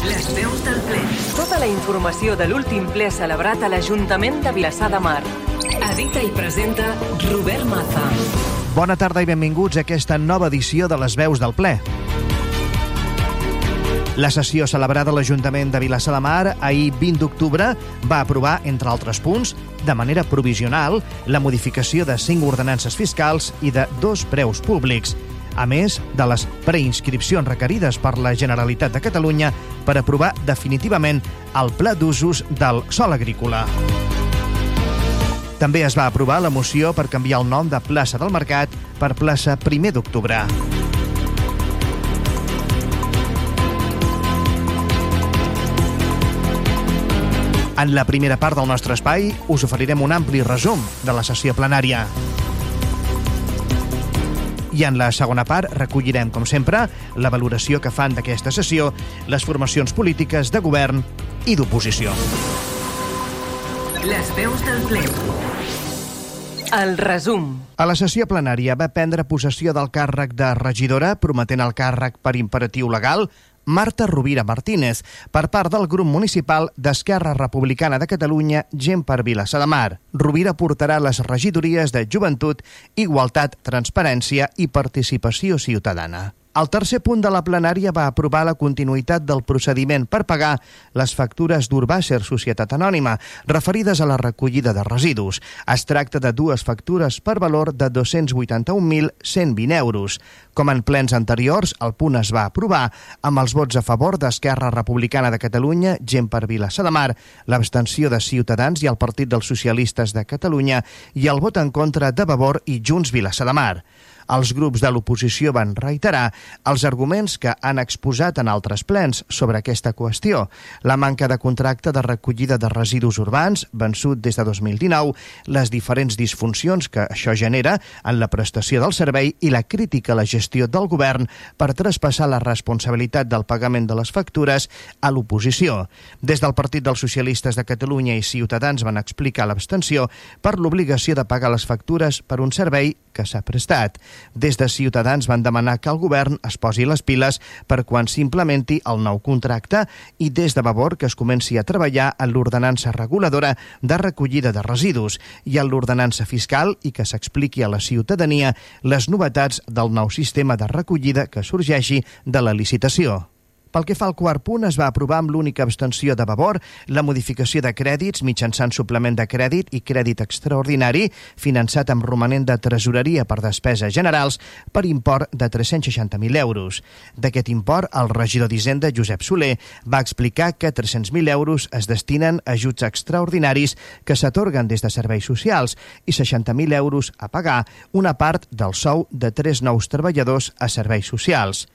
Les veus del ple. Tota la informació de l'últim ple celebrat a l'Ajuntament de Vilassar de Mar. Edita i presenta Robert Maza. Bona tarda i benvinguts a aquesta nova edició de les veus del ple. La sessió celebrada a l'Ajuntament de Vilassar de Mar ahir 20 d'octubre va aprovar, entre altres punts, de manera provisional, la modificació de cinc ordenances fiscals i de dos preus públics, a més de les preinscripcions requerides per la Generalitat de Catalunya per aprovar definitivament el pla d'usos del sol agrícola. També es va aprovar la moció per canviar el nom de plaça del Mercat per plaça 1 d'octubre. En la primera part del nostre espai us oferirem un ampli resum de la sessió plenària. I en la segona part recollirem, com sempre, la valoració que fan d'aquesta sessió les formacions polítiques de govern i d'oposició. Les veus del ple. El resum. A la sessió plenària va prendre possessió del càrrec de regidora, prometent el càrrec per imperatiu legal, Marta Rovira Martínez, per part del grup municipal d'Esquerra Republicana de Catalunya, Gent per Vilassar de Mar. Rovira portarà les regidories de Joventut, Igualtat, Transparència i Participació Ciutadana. El tercer punt de la plenària va aprovar la continuïtat del procediment per pagar les factures d'Urbàcer Societat Anònima referides a la recollida de residus. Es tracta de dues factures per valor de 281.120 euros. Com en plens anteriors, el punt es va aprovar amb els vots a favor d'Esquerra Republicana de Catalunya, Gent per Vilassar de Mar, l'abstenció de Ciutadans i el Partit dels Socialistes de Catalunya i el vot en contra de Vavor i Junts Vilassar de Mar. Els grups de l'oposició van reiterar els arguments que han exposat en altres plens sobre aquesta qüestió. La manca de contracte de recollida de residus urbans, vençut des de 2019, les diferents disfuncions que això genera en la prestació del servei i la crítica a la gestió del govern per traspassar la responsabilitat del pagament de les factures a l'oposició. Des del Partit dels Socialistes de Catalunya i Ciutadans van explicar l'abstenció per l'obligació de pagar les factures per un servei que s'ha prestat. Des de Ciutadans van demanar que el govern es posi les piles per quan s'implementi el nou contracte i des de Vavor que es comenci a treballar en l'ordenança reguladora de recollida de residus i en l'ordenança fiscal i que s'expliqui a la ciutadania les novetats del nou sistema de recollida que sorgeixi de la licitació. Pel que fa al quart punt, es va aprovar amb l'única abstenció de Vavor la modificació de crèdits mitjançant suplement de crèdit i crèdit extraordinari finançat amb romanent de tresoreria per despeses generals per import de 360.000 euros. D'aquest import, el regidor d'Hisenda, Josep Soler, va explicar que 300.000 euros es destinen a ajuts extraordinaris que s'atorguen des de serveis socials i 60.000 euros a pagar una part del sou de tres nous treballadors a serveis socials.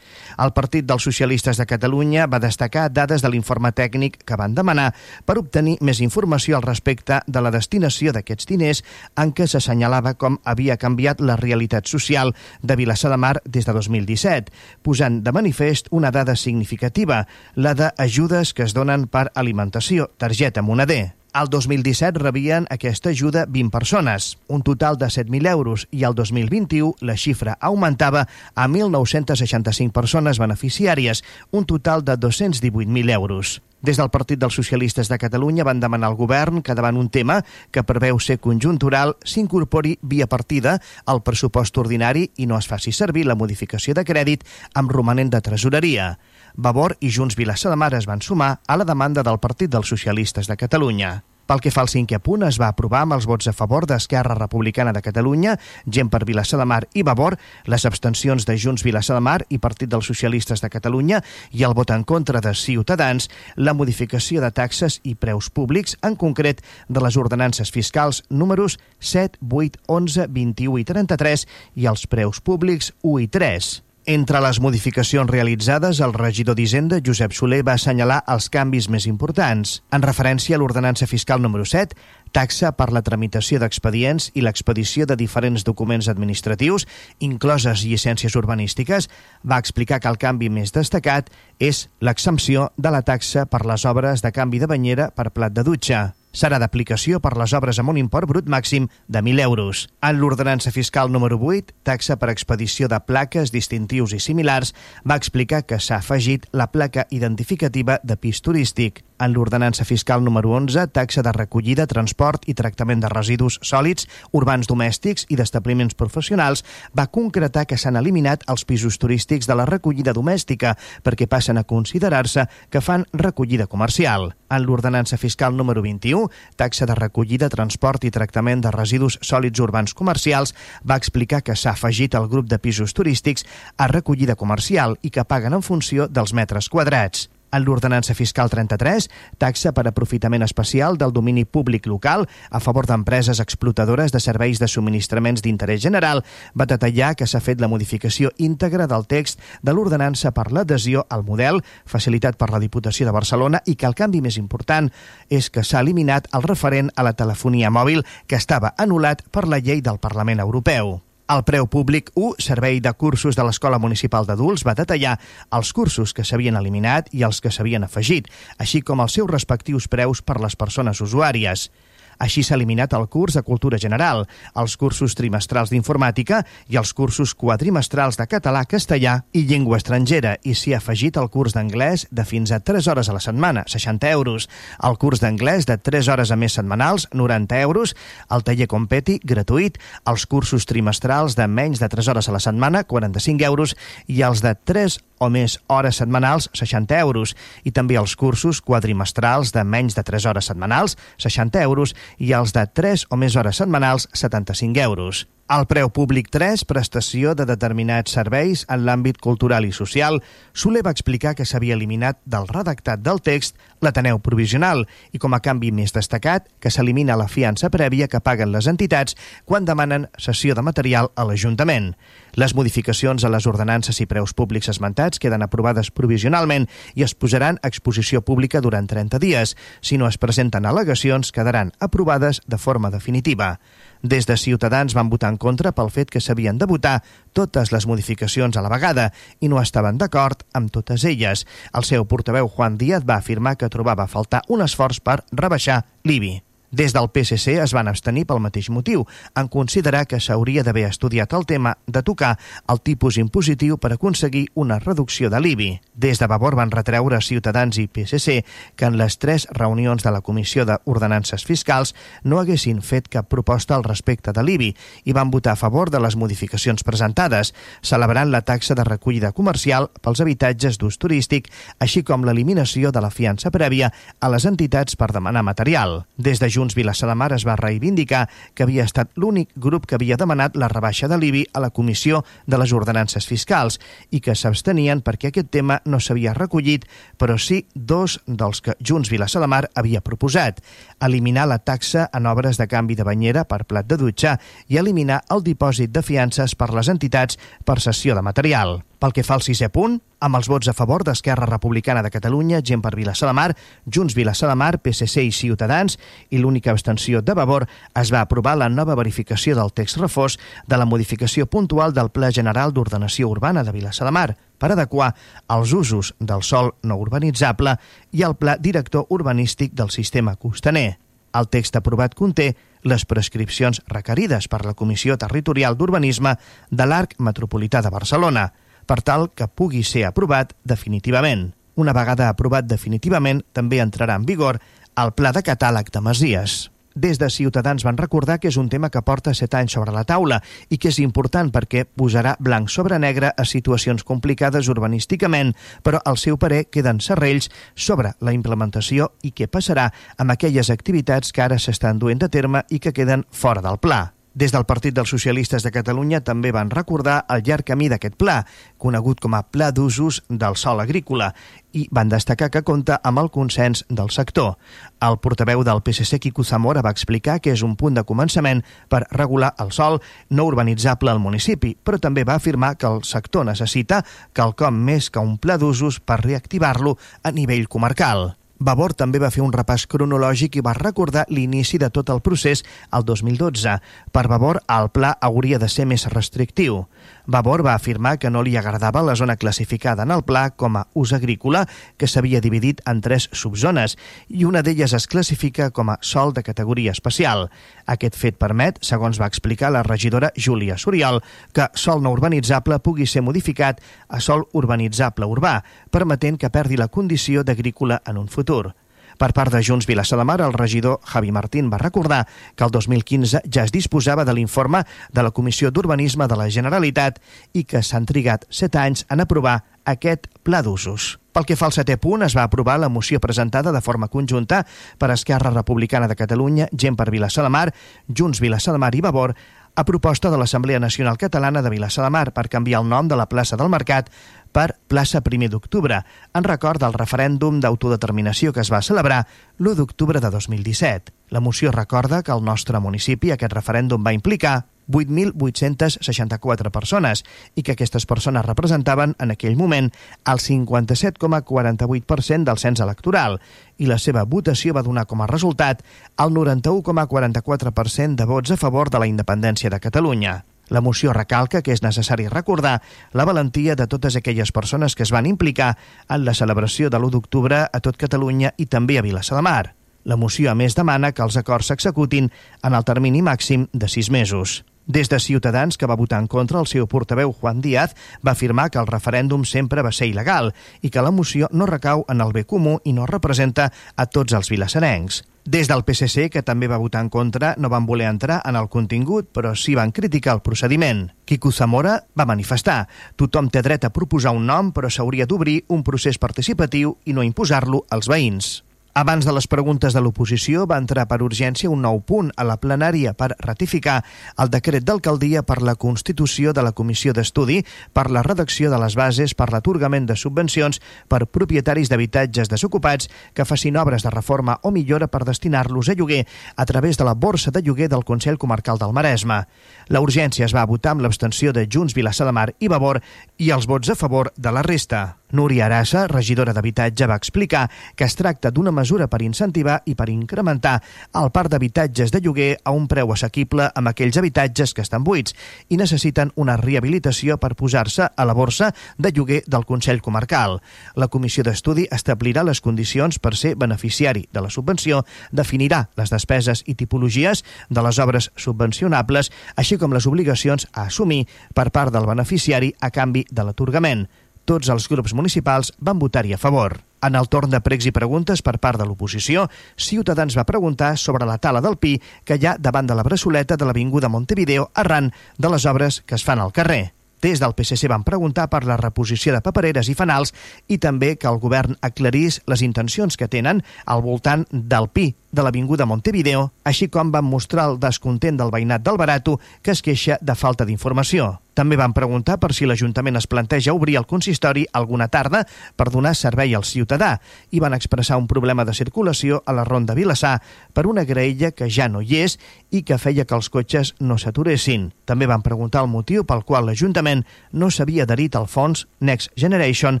El Partit dels Socialistes de Catalunya Catalunya va destacar dades de l'informe tècnic que van demanar per obtenir més informació al respecte de la destinació d'aquests diners en què s'assenyalava com havia canviat la realitat social de Vilassar de Mar des de 2017, posant de manifest una dada significativa, la d'ajudes que es donen per alimentació, targeta moneder. Al 2017 rebien aquesta ajuda 20 persones, un total de 7.000 euros, i al 2021 la xifra augmentava a 1.965 persones beneficiàries, un total de 218.000 euros. Des del Partit dels Socialistes de Catalunya van demanar al govern que davant un tema que preveu ser conjuntural s'incorpori via partida al pressupost ordinari i no es faci servir la modificació de crèdit amb romanent de tresoreria. Vavor i Junts Vilassar de Mar es van sumar a la demanda del Partit dels Socialistes de Catalunya. Pel que fa al cinquè punt, es va aprovar amb els vots a favor d'Esquerra Republicana de Catalunya, Gent per Vilassar de Mar i Vavor, les abstencions de Junts Vilassar de Mar i Partit dels Socialistes de Catalunya i el vot en contra de Ciutadans, la modificació de taxes i preus públics, en concret de les ordenances fiscals números 7, 8, 11, 21 i 33 i els preus públics 1 i 3. Entre les modificacions realitzades, el regidor d'Hisenda, Josep Soler, va assenyalar els canvis més importants. En referència a l'ordenança fiscal número 7, taxa per la tramitació d'expedients i l'expedició de diferents documents administratius, incloses llicències urbanístiques, va explicar que el canvi més destacat és l'exempció de la taxa per les obres de canvi de banyera per plat de dutxa. Serà d'aplicació per les obres amb un import brut màxim de 1.000 euros. En l'ordenança fiscal número 8, taxa per expedició de plaques, distintius i similars, va explicar que s'ha afegit la placa identificativa de pis turístic. En l'ordenança fiscal número 11, taxa de recollida, transport i tractament de residus sòlids, urbans domèstics i d'establiments professionals, va concretar que s'han eliminat els pisos turístics de la recollida domèstica perquè passen a considerar-se que fan recollida comercial. En l'ordenança fiscal número 21, taxa de recollida, transport i tractament de residus sòlids urbans comercials, va explicar que s'ha afegit el grup de pisos turístics a recollida comercial i que paguen en funció dels metres quadrats en l'ordenança fiscal 33, taxa per aprofitament especial del domini públic local a favor d'empreses explotadores de serveis de subministraments d'interès general, va detallar que s'ha fet la modificació íntegra del text de l'ordenança per l'adhesió al model facilitat per la Diputació de Barcelona i que el canvi més important és que s'ha eliminat el referent a la telefonia mòbil que estava anul·lat per la llei del Parlament Europeu. El preu públic 1, Servei de Cursos de l'Escola Municipal d'Adults, va detallar els cursos que s'havien eliminat i els que s'havien afegit, així com els seus respectius preus per les persones usuàries. Així s'ha eliminat el curs de Cultura General, els cursos trimestrals d'informàtica i els cursos quadrimestrals de català, castellà i llengua estrangera i s'hi ha afegit el curs d'anglès de fins a 3 hores a la setmana, 60 euros, el curs d'anglès de 3 hores a més setmanals, 90 euros, el taller Competi, gratuït, els cursos trimestrals de menys de 3 hores a la setmana, 45 euros, i els de 3 o més hores setmanals, 60 euros, i també els cursos quadrimestrals de menys de 3 hores setmanals, 60 euros, i els de 3 o més hores setmanals, 75 euros. El preu públic 3, prestació de determinats serveis en l'àmbit cultural i social, Soler va explicar que s'havia eliminat del redactat del text l'Ateneu provisional i, com a canvi més destacat, que s'elimina la fiança prèvia que paguen les entitats quan demanen cessió de material a l'Ajuntament. Les modificacions a les ordenances i preus públics esmentats queden aprovades provisionalment i es posaran a exposició pública durant 30 dies. Si no es presenten al·legacions, quedaran aprovades de forma definitiva. Des de Ciutadans van votar en contra pel fet que s'havien de votar totes les modificacions a la vegada i no estaven d'acord amb totes elles. El seu portaveu Juan Díaz va afirmar que trobava a faltar un esforç per rebaixar l'IBI. Des del PSC es van abstenir pel mateix motiu, en considerar que s'hauria d'haver estudiat el tema de tocar el tipus impositiu per aconseguir una reducció de l'IBI. Des de Vavor van retreure Ciutadans i PSC que en les tres reunions de la Comissió d'Ordenances Fiscals no haguessin fet cap proposta al respecte de l'IBI i van votar a favor de les modificacions presentades, celebrant la taxa de recollida comercial pels habitatges d'ús turístic, així com l'eliminació de la fiança prèvia a les entitats per demanar material. Des de Junts Junts Vilassar de Mar es va reivindicar que havia estat l'únic grup que havia demanat la rebaixa de l'IBI a la Comissió de les Ordenances Fiscals i que s'abstenien perquè aquest tema no s'havia recollit, però sí dos dels que Junts Vilassar de Mar havia proposat, eliminar la taxa en obres de canvi de banyera per plat de dutxa i eliminar el dipòsit de fiances per les entitats per cessió de material. Pel que fa al sisè punt, amb els vots a favor d'Esquerra Republicana de Catalunya, Gent per Vilassar de Mar, Junts Vilassar de Mar, PSC i Ciutadans, i l'única abstenció de Vavor, es va aprovar la nova verificació del text reforç de la modificació puntual del Pla General d'Ordenació Urbana de Vilassar de Mar per adequar els usos del sol no urbanitzable i el Pla Director Urbanístic del Sistema Costaner. El text aprovat conté les prescripcions requerides per la Comissió Territorial d'Urbanisme de l'Arc Metropolità de Barcelona, per tal que pugui ser aprovat definitivament. Una vegada aprovat definitivament, també entrarà en vigor el Pla de Catàleg de Masies. Des de Ciutadans van recordar que és un tema que porta set anys sobre la taula i que és important perquè posarà blanc sobre negre a situacions complicades urbanísticament, però al seu parer queden serrells sobre la implementació i què passarà amb aquelles activitats que ara s'estan duent a terme i que queden fora del pla. Des del Partit dels Socialistes de Catalunya també van recordar el llarg camí d'aquest pla, conegut com a Pla d'Usos del Sol Agrícola, i van destacar que compta amb el consens del sector. El portaveu del PSC, Quico Zamora, va explicar que és un punt de començament per regular el sol no urbanitzable al municipi, però també va afirmar que el sector necessita quelcom més que un pla d'usos per reactivar-lo a nivell comarcal. Vavor també va fer un repàs cronològic i va recordar l'inici de tot el procés al 2012. Per Vavor, el pla hauria de ser més restrictiu. Vavor va afirmar que no li agradava la zona classificada en el pla com a ús agrícola, que s'havia dividit en tres subzones, i una d'elles es classifica com a sol de categoria especial. Aquest fet permet, segons va explicar la regidora Júlia Sorial, que sol no urbanitzable pugui ser modificat a sol urbanitzable urbà, permetent que perdi la condició d'agrícola en un futur. Per part de Junts Vilassar de Mar, el regidor Javi Martín va recordar que el 2015 ja es disposava de l'informe de la Comissió d'Urbanisme de la Generalitat i que s'han trigat set anys en aprovar aquest pla d'usos. Pel que fa al setè punt, es va aprovar la moció presentada de forma conjunta per Esquerra Republicana de Catalunya, Gent per Vilassar de Mar, Junts Vilassar de Mar i Vavor, a proposta de l'Assemblea Nacional Catalana de Vilassar de Mar per canviar el nom de la plaça del Mercat per plaça 1 d'octubre, en record del referèndum d'autodeterminació que es va celebrar l'1 d'octubre de 2017. La moció recorda que al nostre municipi aquest referèndum va implicar 8.864 persones i que aquestes persones representaven en aquell moment el 57,48% del cens electoral i la seva votació va donar com a resultat el 91,44% de vots a favor de la independència de Catalunya. La moció recalca que és necessari recordar la valentia de totes aquelles persones que es van implicar en la celebració de l'1 d'octubre a tot Catalunya i també a Vilassar de Mar. La moció, a més, demana que els acords s'executin en el termini màxim de sis mesos. Des de Ciutadans, que va votar en contra, el seu portaveu Juan Díaz va afirmar que el referèndum sempre va ser il·legal i que la moció no recau en el bé comú i no representa a tots els vilassarencs. Des del PSC, que també va votar en contra, no van voler entrar en el contingut, però sí van criticar el procediment. Quico Zamora va manifestar tothom té dret a proposar un nom, però s'hauria d'obrir un procés participatiu i no imposar-lo als veïns. Abans de les preguntes de l'oposició va entrar per urgència un nou punt a la plenària per ratificar el decret d'alcaldia per la constitució de la Comissió d'Estudi per la redacció de les bases per l'atorgament de subvencions per propietaris d'habitatges desocupats que facin obres de reforma o millora per destinar-los a lloguer a través de la borsa de lloguer del Consell Comarcal del Maresme. La urgència es va votar amb l'abstenció de Junts, Vilassar de Mar i Vavor i els vots a favor de la resta. Núria Arassa, regidora d'Habitatge, va explicar que es tracta d'una mesura per incentivar i per incrementar el parc d'habitatges de lloguer a un preu assequible amb aquells habitatges que estan buits i necessiten una rehabilitació per posar-se a la borsa de lloguer del Consell Comarcal. La Comissió d'Estudi establirà les condicions per ser beneficiari de la subvenció, definirà les despeses i tipologies de les obres subvencionables, així com les obligacions a assumir per part del beneficiari a canvi de l'atorgament tots els grups municipals van votar-hi a favor. En el torn de pregs i preguntes per part de l'oposició, Ciutadans va preguntar sobre la tala del pi que hi ha davant de la bressoleta de l'Avinguda Montevideo arran de les obres que es fan al carrer. Des del PSC van preguntar per la reposició de papereres i fanals i també que el govern aclarís les intencions que tenen al voltant del pi de l'Avinguda Montevideo, així com van mostrar el descontent del veïnat del Barato que es queixa de falta d'informació. També van preguntar per si l'Ajuntament es planteja obrir el consistori alguna tarda per donar servei al ciutadà i van expressar un problema de circulació a la Ronda Vilassar per una graella que ja no hi és i que feia que els cotxes no s'aturessin. També van preguntar el motiu pel qual l'Ajuntament no s'havia adherit al fons Next Generation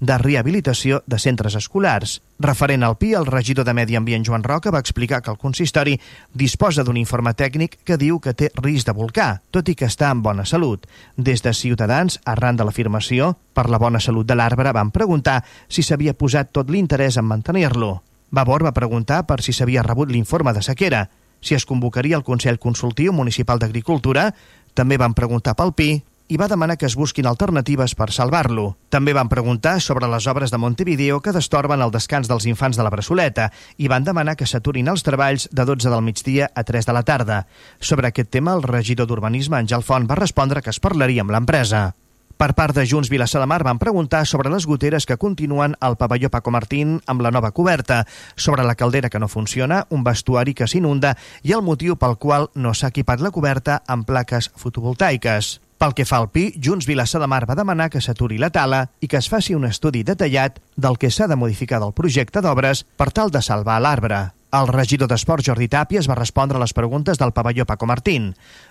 de rehabilitació de centres escolars. Referent al PI, el regidor de Medi Ambient Joan Roca va explicar que el consistori disposa d'un informe tècnic que diu que té risc de volcà, tot i que està en bona salut. Des de Ciutadans, arran de l'afirmació, per la bona salut de l'arbre, van preguntar si s'havia posat tot l'interès en mantenir-lo. Vavor va preguntar per si s'havia rebut l'informe de sequera, si es convocaria el Consell Consultiu Municipal d'Agricultura, també van preguntar pel PI i va demanar que es busquin alternatives per salvar-lo. També van preguntar sobre les obres de Montevideo que destorben el descans dels infants de la Bressoleta i van demanar que s'aturin els treballs de 12 del migdia a 3 de la tarda. Sobre aquest tema, el regidor d'Urbanisme, Àngel Font, va respondre que es parlaria amb l'empresa. Per part de Junts Vilassar de Mar van preguntar sobre les goteres que continuen al pavelló Paco Martín amb la nova coberta, sobre la caldera que no funciona, un vestuari que s'inunda i el motiu pel qual no s'ha equipat la coberta amb plaques fotovoltaiques. Pel que fa al pi, Junts Vilassar de Mar va demanar que s'aturi la tala i que es faci un estudi detallat del que s'ha de modificar del projecte d'obres per tal de salvar l'arbre. El regidor d'Esport, Jordi Tàpies, va respondre a les preguntes del pavelló Paco Martín.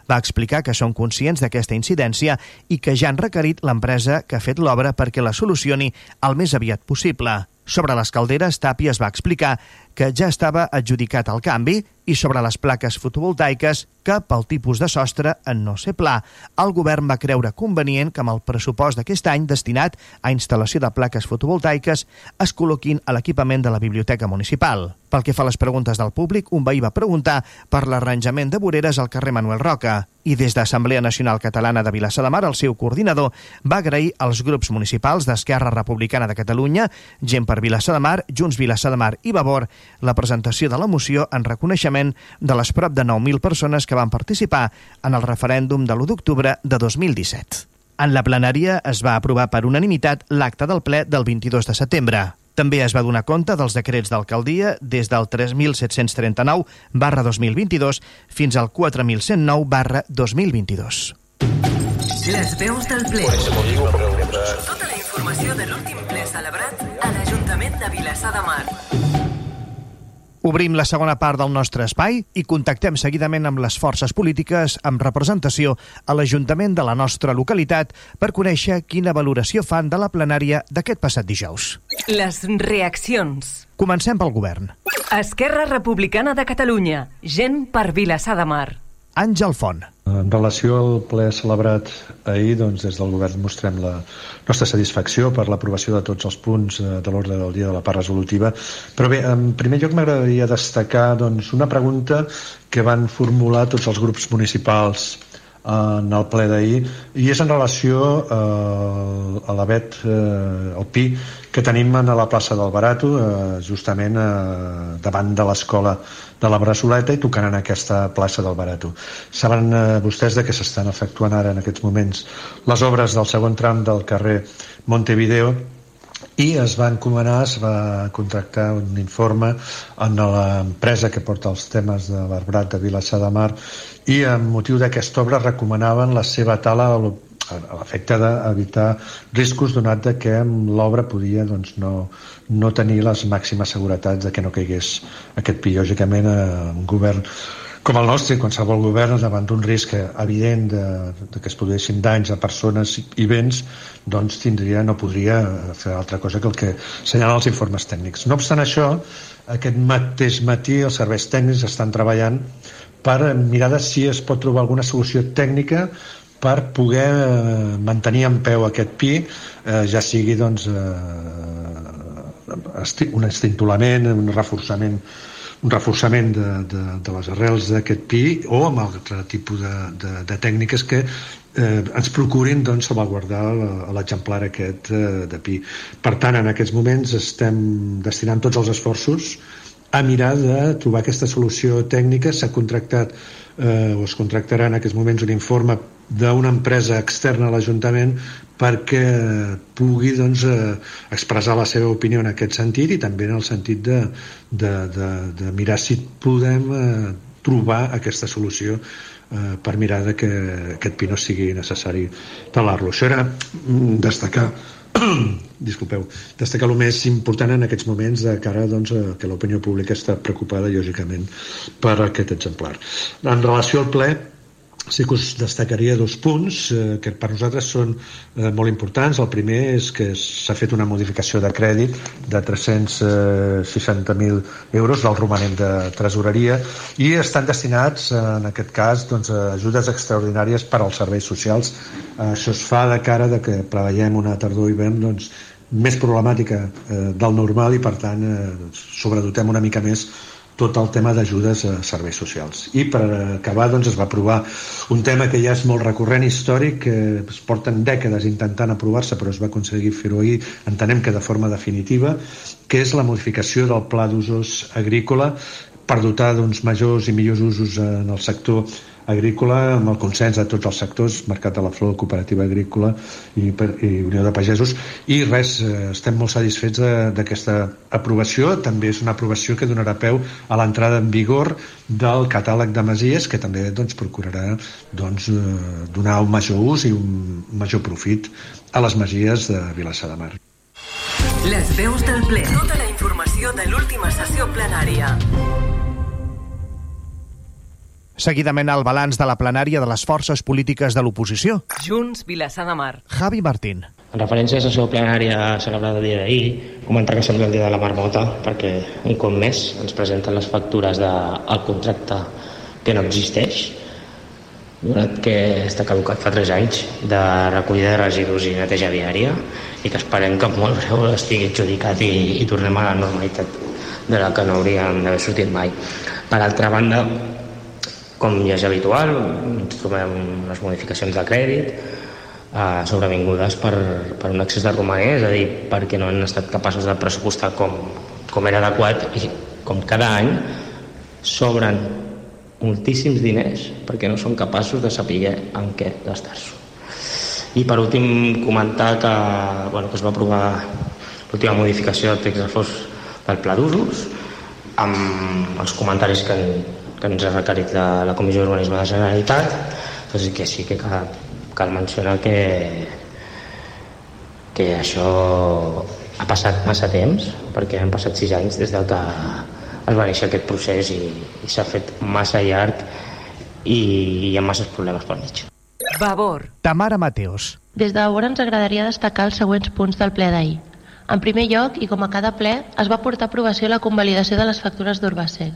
Va explicar que són conscients d'aquesta incidència i que ja han requerit l'empresa que ha fet l'obra perquè la solucioni el més aviat possible. Sobre les calderes, Tàpies va explicar que ja estava adjudicat al canvi i sobre les plaques fotovoltaiques que, pel tipus de sostre, en no ser pla, el govern va creure convenient que amb el pressupost d'aquest any destinat a instal·lació de plaques fotovoltaiques es col·loquin a l'equipament de la Biblioteca Municipal. Pel que fa a les preguntes del públic, un veí va preguntar per l'arranjament de voreres al carrer Manuel Roca i des d'Assemblea Nacional Catalana de Vilassar de Mar, el seu coordinador va agrair als grups municipals d'Esquerra Republicana de Catalunya, Gent per Vilassar de Mar, Junts Vilassar de Mar i Vavor, la presentació de la moció en reconeixement de les prop de 9.000 persones que van participar en el referèndum de l'1 d'octubre de 2017. En la plenària es va aprovar per unanimitat l'acte del ple del 22 de setembre. També es va donar compte dels decrets d'alcaldia des del 3.739 barra 2022 fins al 4.109 barra 2022. Les veus del ple. Tota la informació de l'últim ple celebrat a l'Ajuntament de Vilassar de Mar. Obrim la segona part del nostre espai i contactem seguidament amb les forces polítiques amb representació a l'Ajuntament de la nostra localitat per conèixer quina valoració fan de la plenària d'aquest passat dijous. Les reaccions. Comencem pel govern. Esquerra Republicana de Catalunya. Gent per Vilassar de Mar. Àngel Font. En relació al ple celebrat ahir, doncs, des del govern mostrem la nostra satisfacció per l'aprovació de tots els punts eh, de l'ordre del dia de la part resolutiva. Però bé, en primer lloc m'agradaria destacar doncs, una pregunta que van formular tots els grups municipals en el ple d'ahir i és en relació eh, a l'avet, eh, el pi que tenim a la plaça del Barato eh, justament eh, davant de l'escola de la Bressoleta i tocant en aquesta plaça del Barato. Saben eh, vostès de que s'estan efectuant ara en aquests moments les obres del segon tram del carrer Montevideo i es va encomanar, es va contractar un informe en l'empresa que porta els temes de l'arbrat de Vilassar de Mar i amb motiu d'aquesta obra recomanaven la seva tala a l'efecte d'evitar riscos donat de que l'obra podia doncs, no, no tenir les màximes seguretats de que no caigués aquest pi. Lògicament, eh, un govern com el nostre, qualsevol govern davant d'un risc evident de, de que es produeixin danys a persones i béns, doncs tindria, no podria fer altra cosa que el que assenyalen els informes tècnics. No obstant això, aquest mateix matí els serveis tècnics estan treballant per mirar de si es pot trobar alguna solució tècnica per poder eh, mantenir en peu aquest pi, eh, ja sigui doncs, eh, un estintolament, un reforçament un reforçament de, de, de les arrels d'aquest pi o amb altre tipus de, de, de tècniques que eh, ens procurin doncs, salvaguardar l'exemplar aquest eh, de pi. Per tant, en aquests moments estem destinant tots els esforços a mirar de trobar aquesta solució tècnica. S'ha contractat eh, o es contractarà en aquests moments un informe d'una empresa externa a l'Ajuntament perquè pugui doncs, eh, expressar la seva opinió en aquest sentit i també en el sentit de, de, de, de mirar si podem eh, trobar aquesta solució eh, per mirar de que aquest pi no sigui necessari talar-lo. Això era mm, destacar disculpeu, destacar el més important en aquests moments de cara doncs, a que l'opinió pública està preocupada, lògicament, per aquest exemplar. En relació al ple, sí que us destacaria dos punts eh, que per nosaltres són eh, molt importants. El primer és que s'ha fet una modificació de crèdit de 360.000 euros del romanent de tresoreria i estan destinats, eh, en aquest cas, doncs, a ajudes extraordinàries per als serveis socials. Això es fa de cara de que preveiem una tardor hivern doncs, més problemàtica eh, del normal i, per tant, eh, sobredotem una mica més tot el tema d'ajudes a serveis socials. I per acabar doncs, es va aprovar un tema que ja és molt recurrent històric, que es porten dècades intentant aprovar-se però es va aconseguir fer-ho ahir, entenem que de forma definitiva, que és la modificació del pla d'usos agrícola per dotar d'uns majors i millors usos en el sector agrícola amb el consens de tots els sectors, Mercat de la Flor, Cooperativa Agrícola i, i Unió de Pagesos i res, eh, estem molt satisfets d'aquesta aprovació, també és una aprovació que donarà peu a l'entrada en vigor del catàleg de Masies que també doncs, procurarà doncs, eh, donar un major ús i un major profit a les Masies de Vilassar de Mar. Les veus del ple. Tota la informació de l'última sessió plenària. Seguidament el balanç de la plenària de les forces polítiques de l'oposició. Junts Vilassar de Mar. Javi Martín. En referència a la sessió plenària celebrada el dia d'ahir, comentar que sembla el dia de la marmota perquè un cop més ens presenten les factures del de, contracte que no existeix donat que està caducat fa 3 anys de recollida de residus i neteja viària i que esperem que molt breu estigui adjudicat i, i tornem a la normalitat de la que no hauríem d'haver sortit mai. Per altra banda, com ja és habitual, ens trobem les modificacions de crèdit, eh, sobrevingudes per, per un excés de romanès, és a dir, perquè no han estat capaços de pressupostar com, com era adequat i com cada any sobren moltíssims diners perquè no són capaços de saber en què gastar-s'ho. I per últim comentar que, bueno, que es va aprovar l'última modificació del text de fos del pla d'usos amb els comentaris que, que ens ha requerit la, la Comissió d'Urbanisme de la Generalitat, doncs que sí que cal, cal mencionar que, que això ha passat massa temps, perquè han passat sis anys des del que es va néixer aquest procés i, i s'ha fet massa llarg i hi ha masses problemes pel mig. Vavor. Tamara Mateos. Des de Vavor ens agradaria destacar els següents punts del ple d'ahir. En primer lloc, i com a cada ple, es va portar a aprovació la convalidació de les factures d'Urbacel.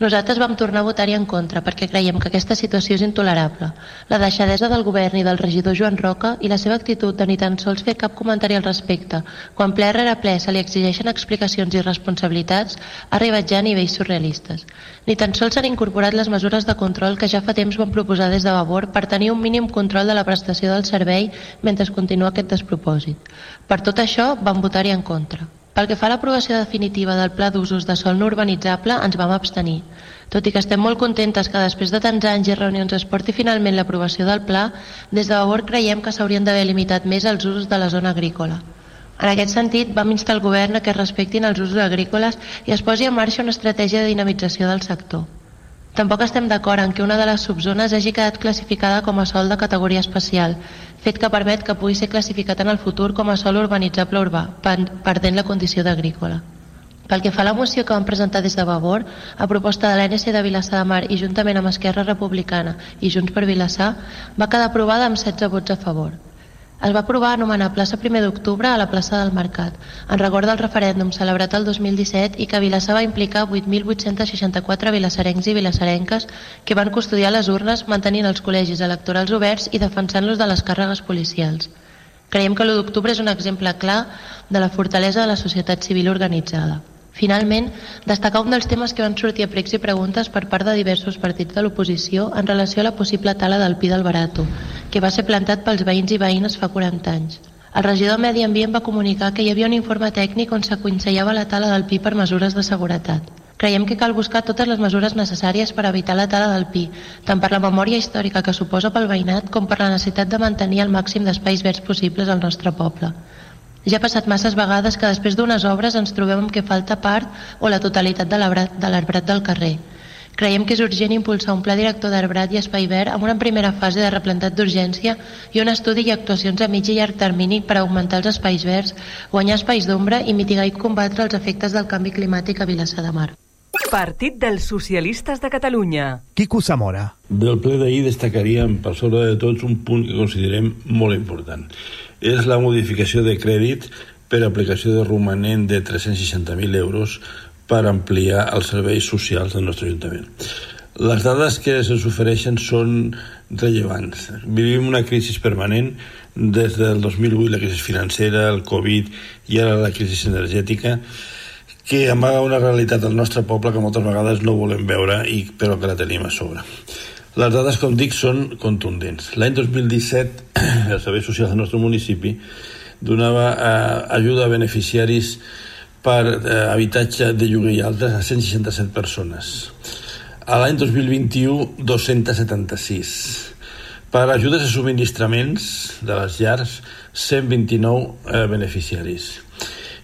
Nosaltres vam tornar a votar-hi en contra perquè creiem que aquesta situació és intolerable. La deixadesa del govern i del regidor Joan Roca i la seva actitud de ni tan sols fer cap comentari al respecte, quan ple rere ple se li exigeixen explicacions i responsabilitats, ha arribat ja a nivells surrealistes. Ni tan sols s'han incorporat les mesures de control que ja fa temps van proposar des de Vavor per tenir un mínim control de la prestació del servei mentre continua aquest despropòsit. Per tot això, vam votar-hi en contra. Pel que fa a l'aprovació definitiva del Pla d'usos de sol no urbanitzable, ens vam abstenir. Tot i que estem molt contentes que després de tants anys i reunions es porti finalment l'aprovació del pla, des de Vavor creiem que s'haurien d'haver limitat més els usos de la zona agrícola. En aquest sentit, vam instar el govern a que es respectin els usos agrícoles i es posi en marxa una estratègia de dinamització del sector. Tampoc estem d'acord en que una de les subzones hagi quedat classificada com a sol de categoria especial, fet que permet que pugui ser classificat en el futur com a sol urbanitzable urbà, perdent la condició d'agrícola. Pel que fa a la moció que vam presentar des de Vavor, a proposta de l'ANC de Vilassar de Mar i juntament amb Esquerra Republicana i Junts per Vilassar, va quedar aprovada amb 16 vots a favor. Es va aprovar anomenar plaça 1 d'octubre a la plaça del Mercat, en record del referèndum celebrat el 2017 i que Vilassar va implicar 8.864 vilassarencs i vilassarenques que van custodiar les urnes mantenint els col·legis electorals oberts i defensant-los de les càrregues policials. Creiem que l'1 d'octubre és un exemple clar de la fortalesa de la societat civil organitzada. Finalment, destacar un dels temes que van sortir a pregs i preguntes per part de diversos partits de l'oposició en relació a la possible tala del Pi del Barato, que va ser plantat pels veïns i veïnes fa 40 anys. El regidor de Medi Ambient va comunicar que hi havia un informe tècnic on s'aconsellava la tala del pi per mesures de seguretat. Creiem que cal buscar totes les mesures necessàries per evitar la tala del pi, tant per la memòria històrica que suposa pel veïnat com per la necessitat de mantenir el màxim d'espais verds possibles al nostre poble. Ja ha passat masses vegades que després d'unes obres ens trobem amb que falta part o la totalitat de l'arbrat del carrer. Creiem que és urgent impulsar un pla director d'arbrat i espai verd amb una primera fase de replantat d'urgència i un estudi i actuacions a mig i llarg termini per augmentar els espais verds, guanyar espais d'ombra i mitigar i combatre els efectes del canvi climàtic a Vilassar de Mar. Partit dels Socialistes de Catalunya. Quico Zamora. Del ple d'ahir destacaríem, per sobre de tots, un punt que considerem molt important és la modificació de crèdit per aplicació de romanent de 360.000 euros per ampliar els serveis socials del nostre Ajuntament. Les dades que se'ns ofereixen són rellevants. Vivim una crisi permanent des del 2008, la crisi financera, el Covid i ara la crisi energètica, que amaga una realitat al nostre poble que moltes vegades no volem veure i però que la tenim a sobre. Les dades, com dic, són contundents. L'any 2017, els serveis socials del nostre municipi donava eh, ajuda a beneficiaris per eh, habitatge de lloguer i altres a 167 persones. A l'any 2021, 276. Per ajudes a subministraments de les llars, 129 eh, beneficiaris.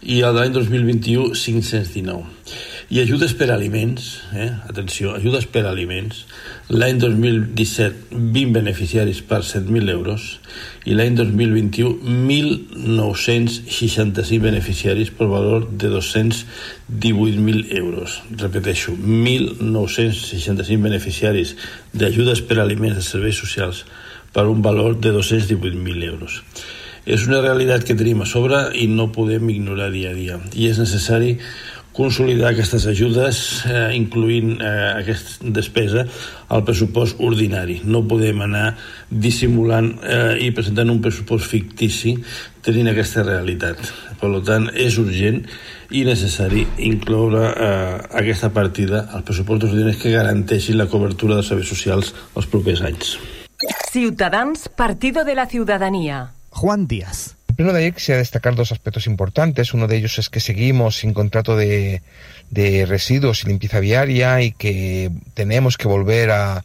I l'any 2021, 519 i ajudes per aliments, eh? atenció, ajudes per aliments, l'any 2017 20 beneficiaris per 7.000 euros i l'any 2021 1.965 beneficiaris per valor de 218.000 euros. Repeteixo, 1.965 beneficiaris d'ajudes per aliments de serveis socials per un valor de 218.000 euros. És una realitat que tenim a sobre i no podem ignorar dia a dia. I és necessari consolidar aquestes ajudes, eh, incluint eh, aquesta despesa al pressupost ordinari. No podem anar dissimulant eh, i presentant un pressupost fictici tenint aquesta realitat. Per tant, és urgent i necessari incloure eh, aquesta partida al pressupost ordinari que garanteixi la cobertura de serveis socials els propers anys. Ciutadans, Partido de la Ciudadanía. Juan Díaz. Primero de ahí quisiera destacar dos aspectos importantes. Uno de ellos es que seguimos sin contrato de, de residuos y limpieza viaria y que tenemos que volver a,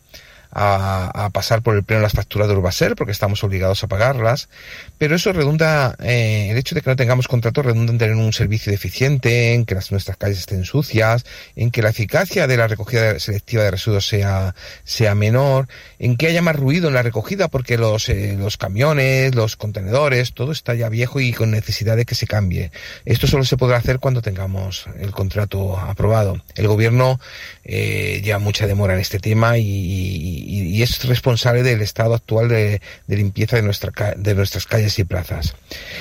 a, a, pasar por el pleno las facturas de Urbaser porque estamos obligados a pagarlas, pero eso redunda, eh, el hecho de que no tengamos contrato redunda en tener un servicio deficiente, en que las, nuestras calles estén sucias, en que la eficacia de la recogida selectiva de residuos sea, sea menor, en que haya más ruido en la recogida porque los, eh, los camiones, los contenedores, todo está ya viejo y con necesidad de que se cambie. Esto solo se podrá hacer cuando tengamos el contrato aprobado. El gobierno eh, lleva mucha demora en este tema y, y, y, es responsable del estado actual de, limpieza de, nuestra, de nuestras calles y plazas.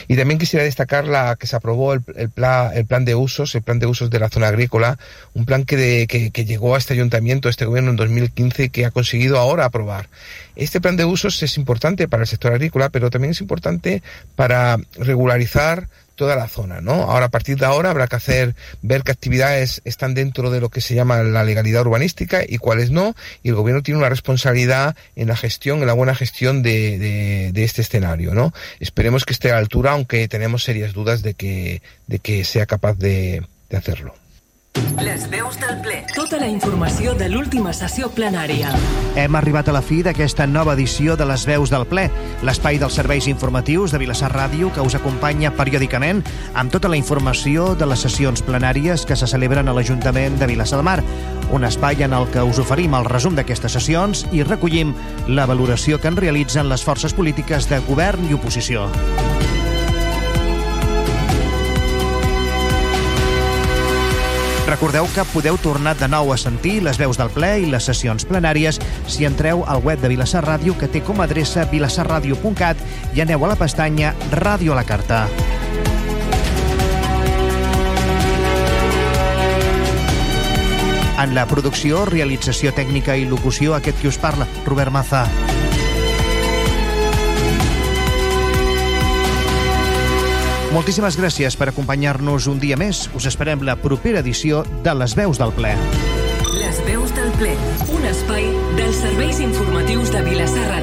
Y también quisiera destacar la que se aprobó el, plan, el plan de usos, el plan de usos de la zona agrícola, un plan que, de, que, que llegó a este ayuntamiento, a este gobierno en 2015 y que ha conseguido ahora aprobar. Este plan de usos es importante para el sector agrícola, pero también es importante para regularizar toda la zona, ¿no? Ahora, a partir de ahora, habrá que hacer, ver qué actividades están dentro de lo que se llama la legalidad urbanística y cuáles no, y el gobierno tiene una responsabilidad en la gestión, en la buena gestión de, este escenario, ¿no? Esperemos que esté a la altura, aunque tenemos serias dudas de que, de que sea capaz de hacerlo. Les veus del ple. Tota la informació de l'última sessió plenària. Hem arribat a la fi d'aquesta nova edició de les veus del ple, l'espai dels serveis informatius de Vilassar Ràdio que us acompanya periòdicament amb tota la informació de les sessions plenàries que se celebren a l'Ajuntament de Vilassar de Mar. Un espai en el que us oferim el resum d'aquestes sessions i recollim la valoració que en realitzen les forces polítiques de govern i oposició. Recordeu que podeu tornar de nou a sentir les veus del ple i les sessions plenàries si entreu al web de Vilassar Ràdio que té com a adreça vilassarradio.cat i aneu a la pestanya Ràdio a la carta. En la producció, realització tècnica i locució, aquest qui us parla, Robert Maza. Moltíssimes gràcies per acompanyar-nos un dia més. Us esperem la propera edició de Les Veus del Ple. Les veus del ple, un espai dels serveis informatius de Vilassar Ràdio.